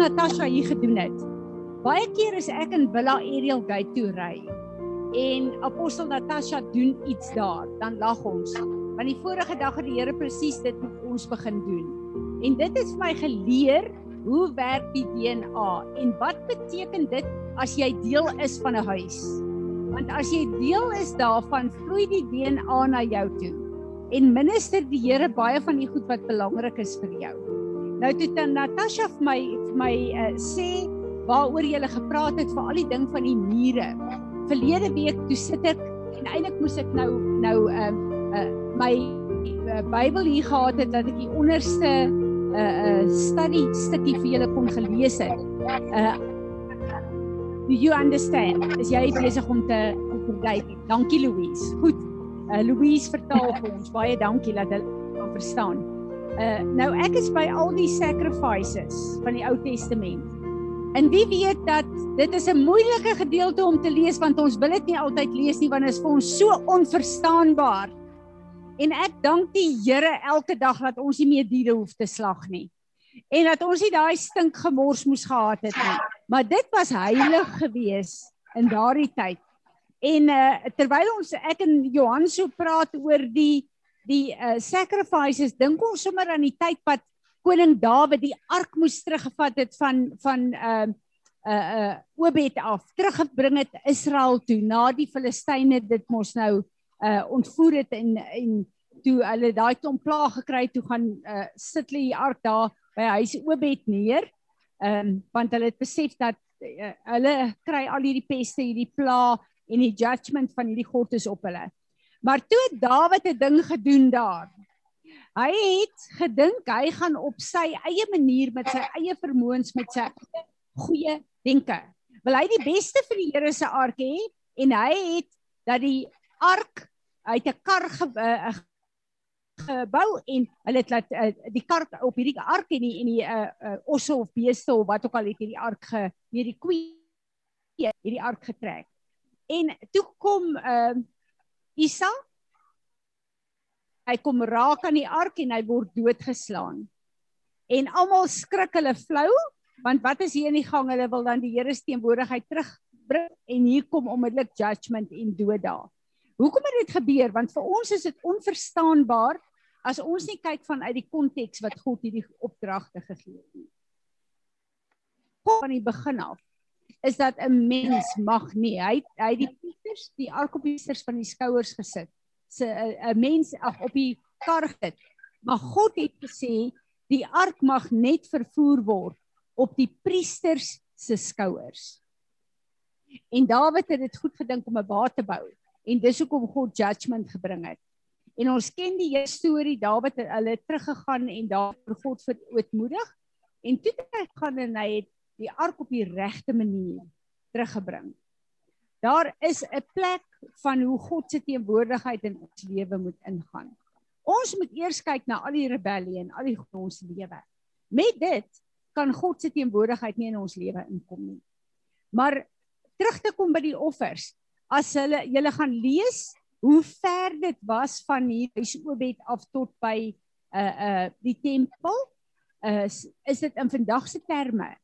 Natasha hier gedoen het. Baie keer is ek in Villa Ariel Gate toe ry en apostel Natasha doen iets daar, dan lag ons. Want die vorige dag het die Here presies dit met ons begin doen. En dit het vir my geleer hoe werk die DNA en wat beteken dit as jy deel is van 'n huis? Want as jy deel is daarvan, vloei die DNA na jou toe en minister die Here baie van die goed wat belangrik is vir jou. Nou toe dan Natasha vir my vir my uh, sê waaroor jy gele gepraat het vir al die ding van die mure. Verlede week toe sit ek en eintlik moes ek nou nou ehm uh, uh, my uh, Bybel hier gehad het dat ek die onderste uh, uh, study stukkie vir julle kon gelees het. Uh Do you understand? Is jy besig om te verduidelik? Dankie Louise. Goed. Uh Louise vertaal vir ons. Baie dankie dat hulle kan verstaan. Uh nou ek is by al die sacrifices van die Ou Testament. En wie weet dat dit is 'n moeilike gedeelte om te lees want ons wil dit nie altyd lees nie want dit is vir ons so onverstaanbaar. En ek dank die Here elke dag dat ons nie meer diere hoef te slag nie. En dat ons nie daai stink gemors moes gehad het nie. Maar dit was heilig geweest in daardie tyd. En uh terwyl ons ek en Johan so praat oor die die uh sacrifices, dink ons sommer aan die tyd wat koning Dawid die ark moes teruggevat het van van uh uh uh Obed af, teruggebring het Israel toe na die Filistyne dit mos nou uh ontvoer het en en toe hulle daai klomp plaag gekry toe gaan uh sit hulle die ark daar by huis Obed neer. Ehm um, want hulle het besef dat uh, hulle kry al hierdie peste, hierdie plaag en die judgment van hierdie God is op hulle. Maar toe Dawid 'n ding gedoen daar. Hy het gedink hy gaan op sy eie manier met sy eie vermoëns met sy goeie denke. Wil hy die beste vir die Here se ark hê en hy het dat die ark uit 'n kar eh, gebou en hulle het laat uh, die kar op hierdie ark en die en die uh, uh, osse of beeste of wat ook al het hierdie ark ge meer die koe hierdie ark getrek. En toe kom uh Isa hy kom raak aan die ark en hy word doodgeslaan. En almal skrik hulle flou want wat is hier in die gang? Hulle wil dan die Here se teenwoordigheid terugbring en hier kom onmiddellik judgment en dood daar. Hoekom het dit gebeur? Want vir ons is dit onverstaanbaar as ons nie kyk vanuit die konteks wat God hierdie opdragte gegee het nie. Van die begin af is dat 'n mens mag nie. Hy hy die priesters, die arkopiesters van die skouers gesit. Se 'n mens ag op die kar gesit. Maar God het gesê die ark mag net vervoer word op die priesters se skouers. En Dawid het dit goed gedink om 'n baat te bou en dis hoekom God judgment gebring het. En ons ken die hele storie Dawid het hulle teruggegaan en daar vir God verootmoedig en toe het hy gaan en hy het die ark op die regte manier teruggebring. Daar is 'n plek van hoe God se teenwoordigheid in ons lewe moet ingaan. Ons moet eers kyk na al die rebellie en al die ons lewe. Met dit kan God se teenwoordigheid nie in ons lewe inkom nie. Maar terug te kom by die offers as hulle julle gaan lees hoe ver dit was van hier by Obed af tot by uh uh die tempel uh is dit in vandag se terme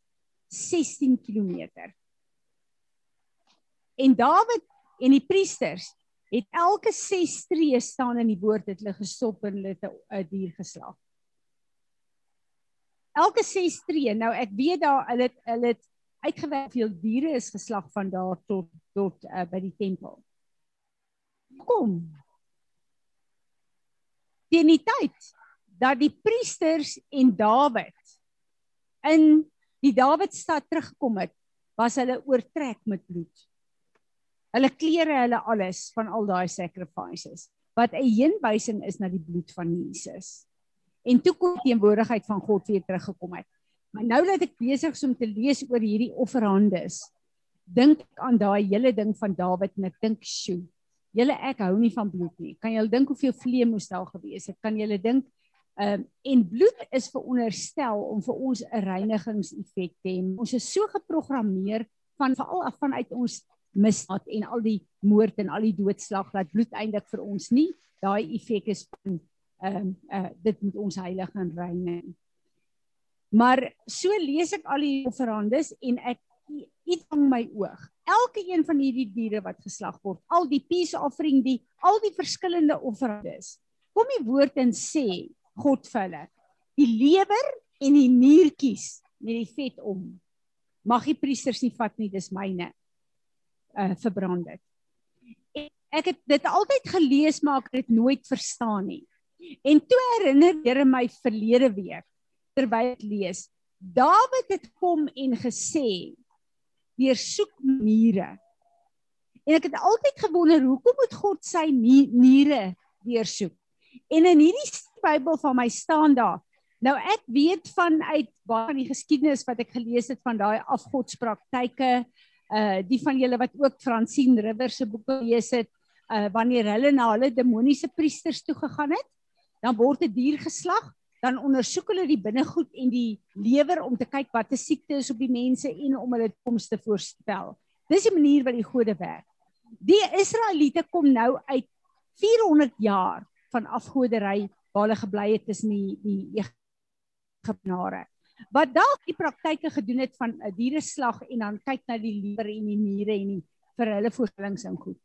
16 km. En Dawid en die priesters het elke 6 tree staan in die woord het hulle gestop en hulle 'n dier geslag. Elke 6 tree. Nou ek weet daar hulle het hulle het uitgewerk veel diere is geslag van daar tot tot uh, by die tempel. Kom. Die tyd dat die priesters en Dawid in die Dawidstad teruggekom het, was hulle oortrek met bloed. Hulle klere, hulle alles van al daai sacrifices wat 'n heenwysing is na die bloed van Jesus. En toe kom die teenwoordigheid van God weer teruggekom het. Maar nou dat ek besig is om te lees oor hierdie offerhandes, dink ek aan daai hele ding van Dawid en ek dink, "Sjoe, julle ek hou nie van bloed nie. Kan julle dink hoeveel vlees moes daar gewees het? Kan julle dink ehm um, en bloed is veronderstel om vir ons 'n reinigingseffek te hê. Ons is so geprogrammeer van veral af vanuit ons misdaad en al die moord en al die doodslag dat bloed eintlik vir ons nie daai effek is van ehm uh, uh, dit moet ons heilig en rein neem. Maar so lees ek al die offerandes en ek iets van my oog. Elke een van hierdie diere wat geslag word, al die peace offering, die al die verskillende offerandes. Kom die woord en sê God vir hulle, die lewer en die niertjies met die vet om. Mag die priesters nie vat nie, dis myne. Uh verbrand dit. Ek het dit altyd gelees maar ek het dit nooit verstaan nie. En toe herinner Here my verlede week terwyl ek lees, Dawid het kom en gesê: "Weer soek niere." En ek het altyd gewonder, hoekom moet God sy niere weer soek? En in hierdie Bybel van my staan daar. Nou ek weet vanuit baie van die geskiedenis wat ek gelees het van daai afgodspraktyke, uh die van julle wat ook Francine Rivers se boeke gelees het, uh wanneer hulle na hulle demoniese priesters toe gegaan het, dan word 'n die dier geslag dan ondersoek hulle die binnegoed en die lewer om te kyk wat 'n siekte is op die mense en om hulle toekoms te voorspel. Dis die manier wat die gode werk. Die Israeliete kom nou uit 400 jaar van afgodery waar hulle gebly het tussen die die Egiptenare. Wat dalk die praktyke gedoen het van 'n diereslag en dan kyk na die lewer en die niere en die vir hulle voorstellings en goed.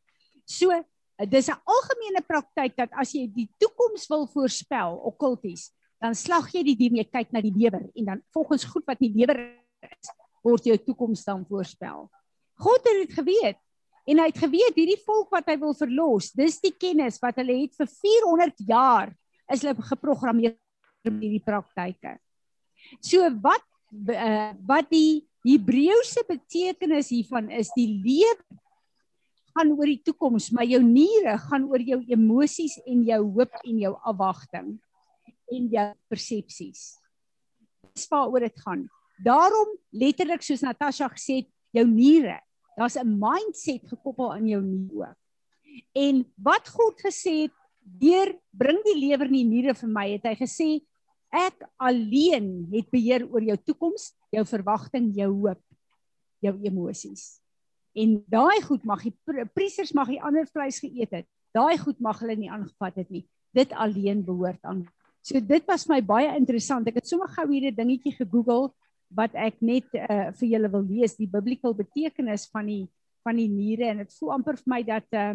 So, dis 'n algemene praktyk dat as jy die toekoms wil voorspel, okkulties, dan slag jy die dier, jy kyk na die lewer en dan volgens goed wat die lewer is, word jou toekoms dan voorspel. God het dit geweet en hy het geweet hierdie volk wat hy wil verlos, dis die kennis wat hulle het vir 400 jaar is hulle geprogrammeer met hierdie praktyke. So wat uh, wat die Hebreëse betekenis hiervan is die lewe gaan oor die toekoms, maar jou niere gaan oor jou emosies en jou hoop en jou afwagting en jou persepsies. Dis waaroor dit gaan. Daarom letterlik soos Natasha gesê het, jou niere, daar's 'n mindset gekoppel aan jou niere. En wat God gesê het, deur bring die lewer in die niere vir my, het hy gesê ek alleen het beheer oor jou toekoms, jou verwagting, jou hoop, jou emosies. En daai goed mag die priesters mag die ander vleis geëet het. Daai goed mag hulle nie aangevat het nie. Dit alleen behoort aan So dit was my baie interessant. Ek het sommer gou hier 'n dingetjie gegoogel wat ek net uh, vir julle wil lees, die biblical betekenis van die van die niere. En dit voel amper vir my dat uh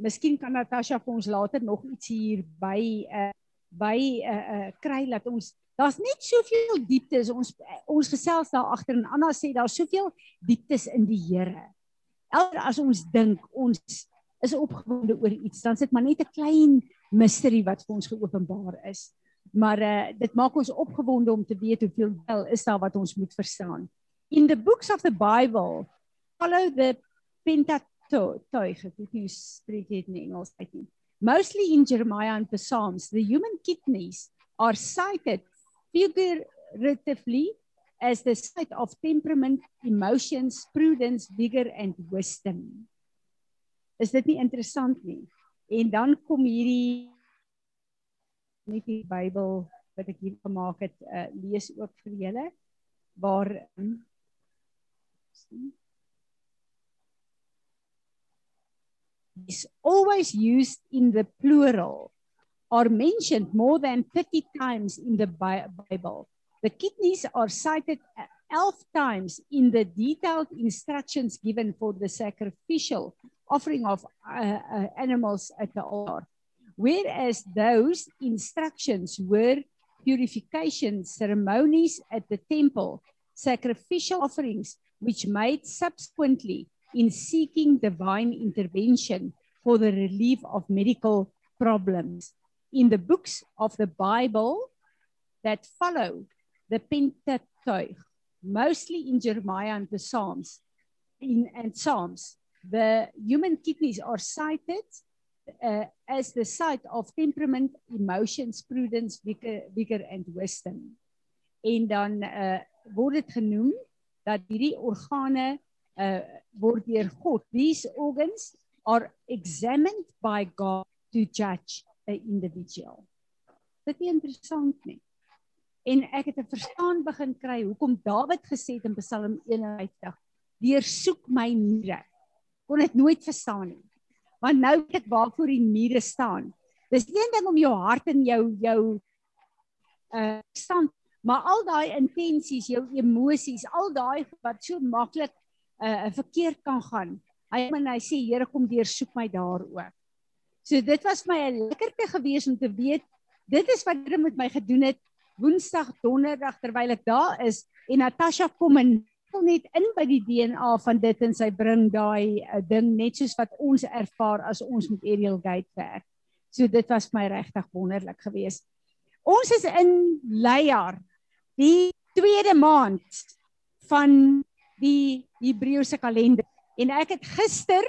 miskien kan Natasha vir ons later nog iets hier by uh by uh uh kry dat ons daar's net soveel dieptes. Ons ons gesels daar agter en Anna sê daar's soveel dieptes in die Here. Elke as ons dink ons is opgewonde oor iets, dan sit maar net 'n klein mysterie wat vir ons geopenbaar is maar uh, dit maak ons opgewonde om te weet hoeveel wel is daar wat ons moet verstaan. In the books of the Bible follow the Pentateuch, ek weet nie spreek dit in Engels uit nie. Mostly in Jeremiah and the Psalms, the human kidneys are cited figuratively as the site of temperament, emotions, prudence, vigor and wisdom. Is dit nie interessant nie? En dan kom hierdie net die Bybel wat ek hier gemaak het uh, lees ook vir julle waar um, is always used in the plural or mentioned more than 30 times in the Bible. The kidneys are cited 11 times in the detailed instructions given for the sacrificial offering of uh, uh, animals at the altar whereas those instructions were purification ceremonies at the temple, sacrificial offerings, which made subsequently in seeking divine intervention for the relief of medical problems. In the books of the Bible that follow the Pentateuch, mostly in Jeremiah and the Psalms, in and Psalms, the human kidneys are cited uh, as the site of temperament, emotions, prudence, vigor, vigor and wisdom. En dan uh, word dit genoem dat hierdie organe uh, word deur God. These organs are examined by God to judge a individual. Dit is interessant nie. En ek het 'n verstaan begin kry hoekom Dawid gesê het in Psalm 51: "Deursoek my niere." Kon dit nooit verstaan nie want nou weet ek waarvoor die mure staan. Dis een ding om jou hart en jou jou uh stand, maar al daai intensies, jou emosies, al daai wat so maklik uh verkeerd kan gaan. Hy en hy sê Here kom deursoek my daar ook. So dit was my 'n lekkerte gewees om te weet dit is wat Here met my gedoen het Woensdag, Donderdag terwyl ek daar is en Natasha kom en voel net in by die DNA van dit en sy bring daai uh, ding net soos wat ons ervaar as ons met Ariel Gate werk. So dit was my regtig wonderlik geweest. Ons is in Leier, die tweede maand van die Hebreëse kalender en ek het gister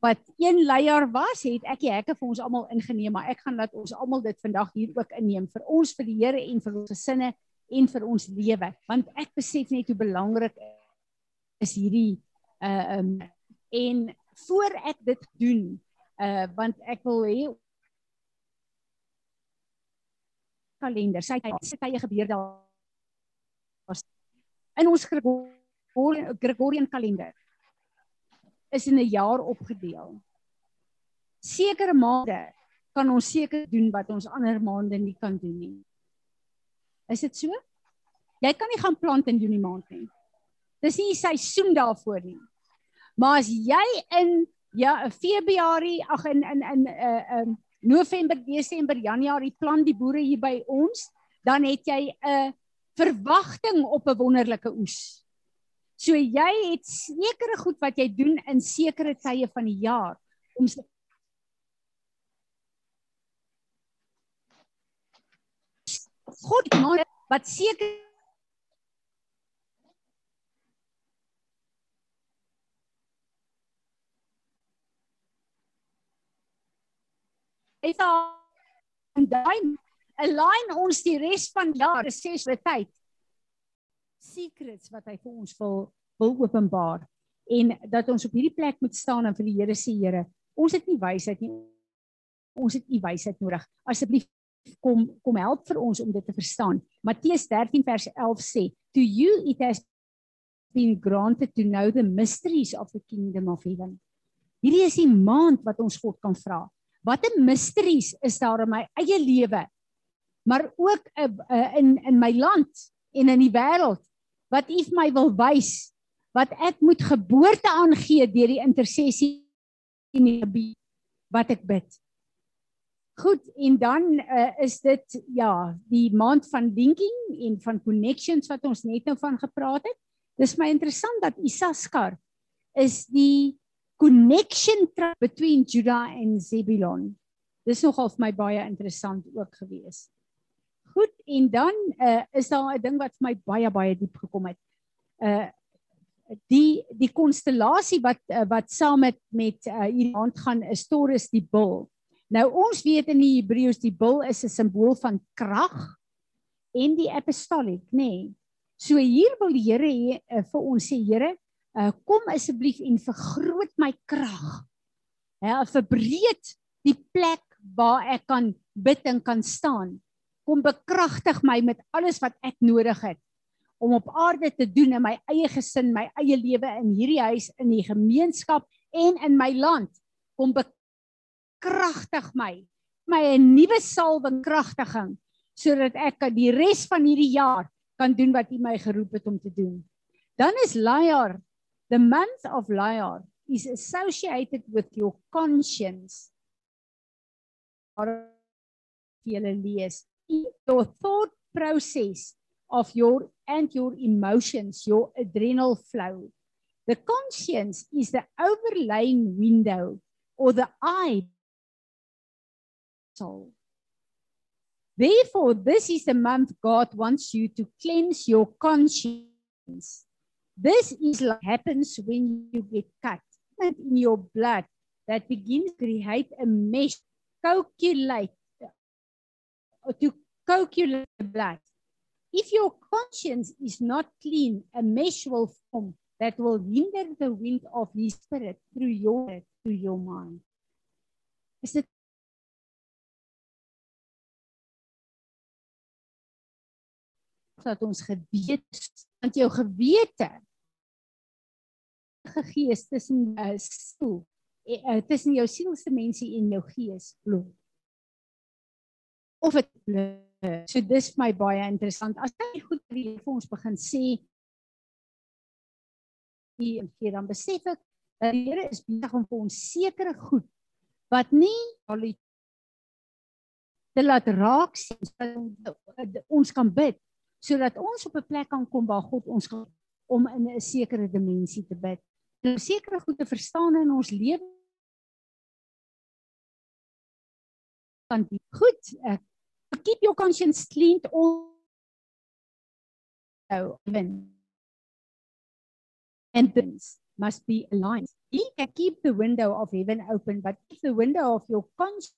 wat een leier was, het ek die hekke vir ons almal ingeneem, maar ek gaan laat ons almal dit vandag hier ook inneem vir ons vir die Here en vir ons gesinne en vir ons lewe want ek besef net hoe belangrik is hierdie uh um en voor ek dit doen uh want ek wil hê kalender sy tye gebeur daar. In ons Gregorian, Gregorian kalender is in 'n jaar opgedeel. Sekere maande kan ons seker doen wat ons ander maande nie kan doen nie Is dit so? Jy kan nie gaan plant in Junie maand nie. Dis nie seisoen daarvoor nie. Maar as jy in ja, Februarie, ag in in in 'n uh, um November, Desember, Januarie plant die boere hier by ons, dan het jy 'n verwagting op 'n wonderlike oes. So jy het sekere goed wat jy doen in sekere tye van die jaar om God maak wat seker sê en daai align ons die res van jaar ses vir tyd. Secrets wat hy vir ons wil wil openbaar en dat ons op hierdie plek moet staan en vir die Here sê Here, ons het nie wysheid nie. Ons het u wysheid nodig. Asseblief kom kom help vir ons om dit te verstaan. Matteus 13 vers 11 sê, "To you it has been granted to know the mysteries of the kingdom of heaven." Hierdie is die maand wat ons God kan vra. Watter mysteries is daar in my eie lewe? Maar ook uh, uh, in in my land en in die wêreld wat U vir my wil wys wat ek moet geboorte aangee deur die intersessie in die gebed wat ek bid. Goed, en dan uh, is dit ja, die maand van linking en van connections wat ons net nou van gepraat het. Dis my interessant dat Isaskar is die connection between Judah en Zebulon. Dis nogal vir my baie interessant ook gewees. Goed, en dan uh, is daar 'n ding wat vir my baie baie diep gekom het. Uh die die konstellasie wat uh, wat saam met met uh, hierdie maand gaan is Taurus die bul. Nou ons weet in die Hebreëus die bul is 'n simbool van krag en die apostolic, nê. Nee. So hier wil die Here uh, vir ons sê, Here, uh, kom asseblief en vergroot my krag. Ja, verbreed die plek waar ek kan bid en kan staan. Kom bekragtig my met alles wat ek nodig het om op aarde te doen in my eie gesin, my eie lewe in hierdie huis, in die gemeenskap en in my land. Kom bekragtig kragtig my my 'n nuwe salwing kragtiging sodat ek die res van hierdie jaar kan doen wat U my geroep het om te doen. Dan is Layar, the month of Layar is associated with your conscience. Julle lees your thought process of your and your emotions, your adrenal flow. The conscience is the overlaying window or the eye soul. Therefore, this is the month God wants you to cleanse your conscience. This is what happens when you get cut in your blood that begins to create a mesh, calculate, uh, to calculate the blood. If your conscience is not clean, a mesh will form that will hinder the wind of His Spirit through your through your mind. Is dit dat ons geweet want jou gewete gees tussen uh, siel uh, tussen jou sielsdimensie en jou gees glo. Of dit so dis vir my baie interessant. As jy goed vir ons begin sê en gee dan besef ek dat die Here is besig om vir ons sekere goed wat nie te laat raak sien sodat ons kan bid sodat ons op 'n plek kan kom waar God ons kan om in 'n sekere dimensie te bid. Om sekere goed te verstaan in ons lewe kan die goed ek keep your conscience clean all oh even and things must be aligned. Keep the window of heaven open, but if the window of your conscience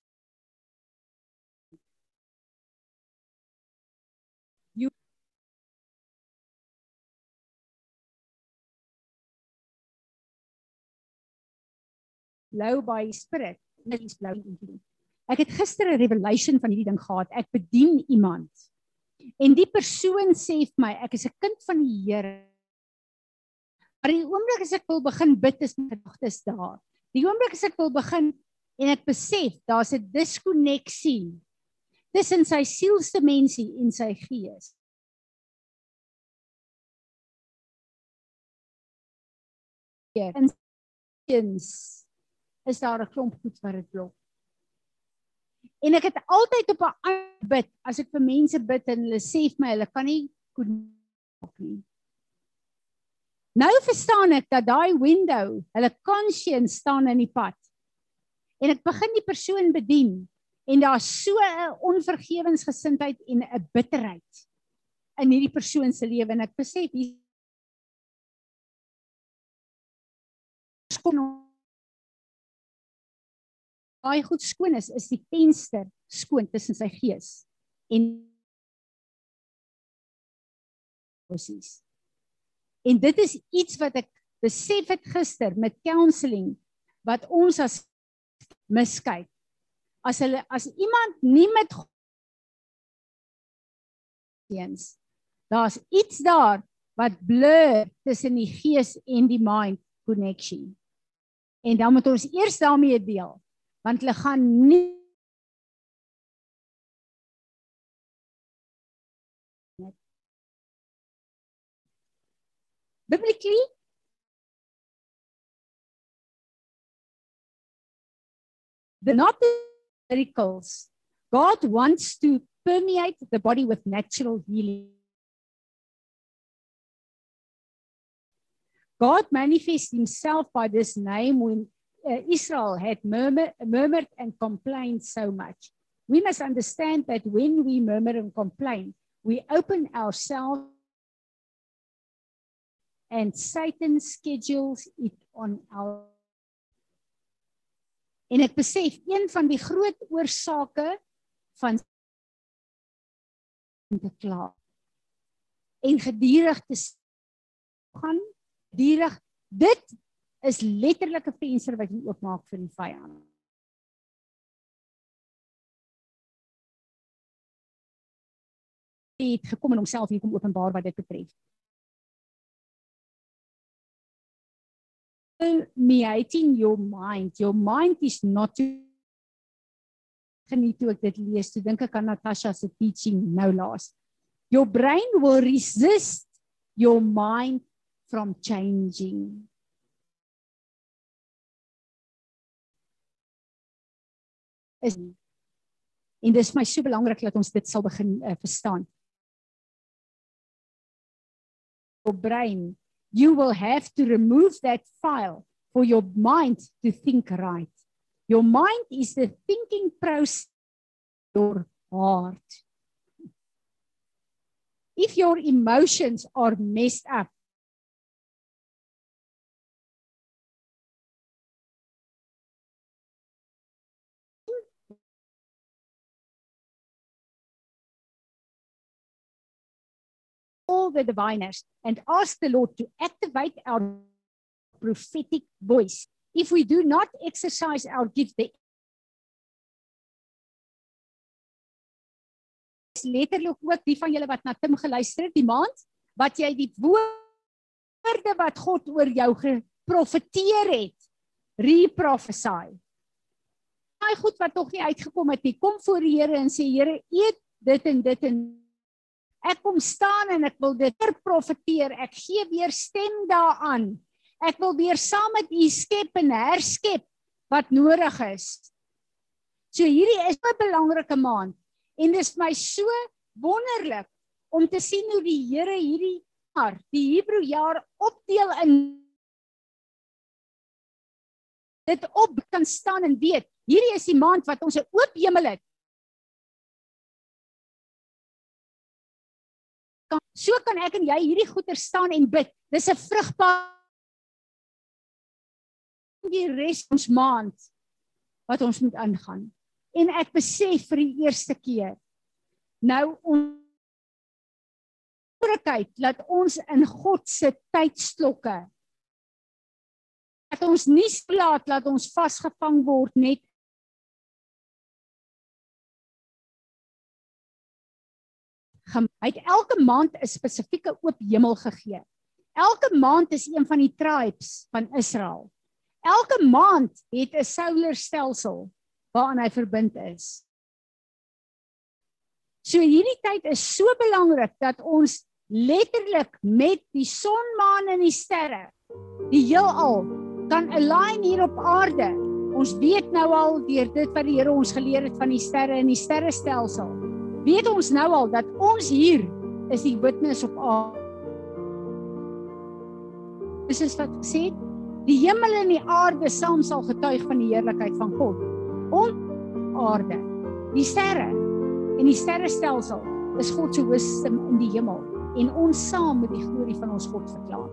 low by spirit, is low Ek het gister 'n revelation van hierdie ding gehad. Ek bedien iemand. En die persoon sê vir my, ek is 'n kind van die Here. Maar die oomblik as ek wil begin bid is my gedagtes daar. Die oomblik as ek wil begin en ek besef daar's 'n diskonneksie tussen sy sielsdimensie en sy gees. Ja, en is daar 'n klomp goed wat dit blok. En ek het altyd op 'n bid as ek vir mense bid en hulle sê vir my hulle kan nie kon nie. Nou verstaan ek dat daai window, hulle conscience staan in die pad. En ek begin die persoon bedien en daar's so 'n onvergewensgesindheid en 'n bitterheid in hierdie persoon se lewe en ek besef hier skoon daai goed skoon is is die venster skoon tussen sy gees en presies En dit is iets wat ek besef het gister met counselling wat ons as miskyk. As hulle as iemand nie met eens daar's iets daar wat blur tussen die gees en die mind connection. En dan moet ons eers daarmee deel want hulle gaan nie biblically the not the miracles. God wants to permeate the body with natural healing. God manifests himself by this name when uh, israel had murmur, murmured and complained so much. We must understand that when we murmur and complain we open ourselves and Satan schedules it on our En ek besef een van die groot oorsake van te kla en gedurig te gaan durig dit is letterlik 'n venster wat jy oopmaak vir die vyand. Het gekom en homself hier kom openbaar wat dit betref. permeating your mind. Your mind is not to geniet toe ek dit lees. Toe dink ek aan Natasha se teaching nou laas. Your brain will resist your mind from changing. Is en dis my so belangrik dat ons dit sal begin uh, verstaan. Your brain you will have to remove that file for your mind to think right. Your mind is the thinking process your heart. If your emotions are messed up, all the diviners and ask the Lord to activate our prophetic voice. If we do not exercise our gift, the letterlik ook die van julle wat na Tim geluister het die maand wat jy die woorde wat God oor jou geprofeteer het reprophesy. Daai goed wat tog nie uitgekom het nie, kom voor die Here en sê Here, eet dit en dit en ek kom staan en ek wil dit profeteer. Ek gee weer stem daaraan. Ek wil weer saam met U skep en herskep wat nodig is. So hierdie is 'n belangrike maand en dit is my so wonderlik om te sien hoe die Here hierdie jaar, die Hebreë jaar opdeel in dit op kan staan en weet, hierdie is die maand wat ons 'n oop hemel het. So kan ek en jy hierdie goeie staan en bid. Dis 'n vrugbare die res ons maand wat ons moet aangaan. En ek besef vir die eerste keer nou ons moontlikheid dat ons in God se tydslokke dat ons nie slaat dat ons vasgevang word net Hy het elke maand 'n spesifieke oop hemel gegee. Elke maand is een van die tribes van Israel. Elke maand het 'n solar stelsel waaraan hy verbind is. So hierdie tyd is so belangrik dat ons letterlik met die son, maan en die sterre die heelal kan align hier op aarde. Ons weet nou al deur dit wat die Here ons geleer het van die sterre en die sterrestelsel. Weet ons nou al dat ons hier is die witness op aarde. Dis is wat gesê die hemel en die aarde saam sal getuig van die heerlikheid van God. On aarde, die sterre en die sterrestelsel is God se wisdom in die hemel en ons saam met die glorie van ons God verklaar.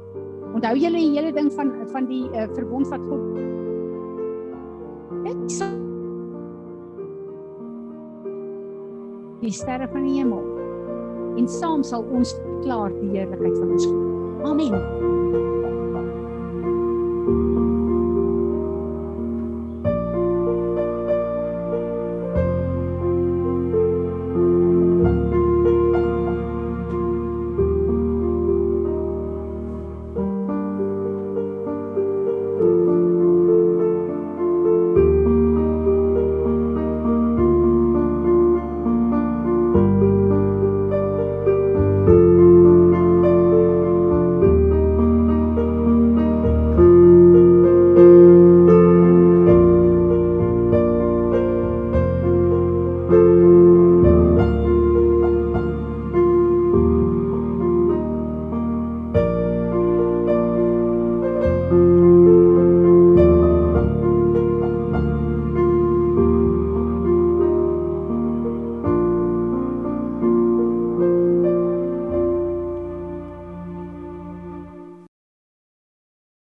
Onthou julle die hele ding van van die uh, verbond wat God het die sterre van die hemel en saam sal ons verklaar die heerlikheid van ons God. Amen.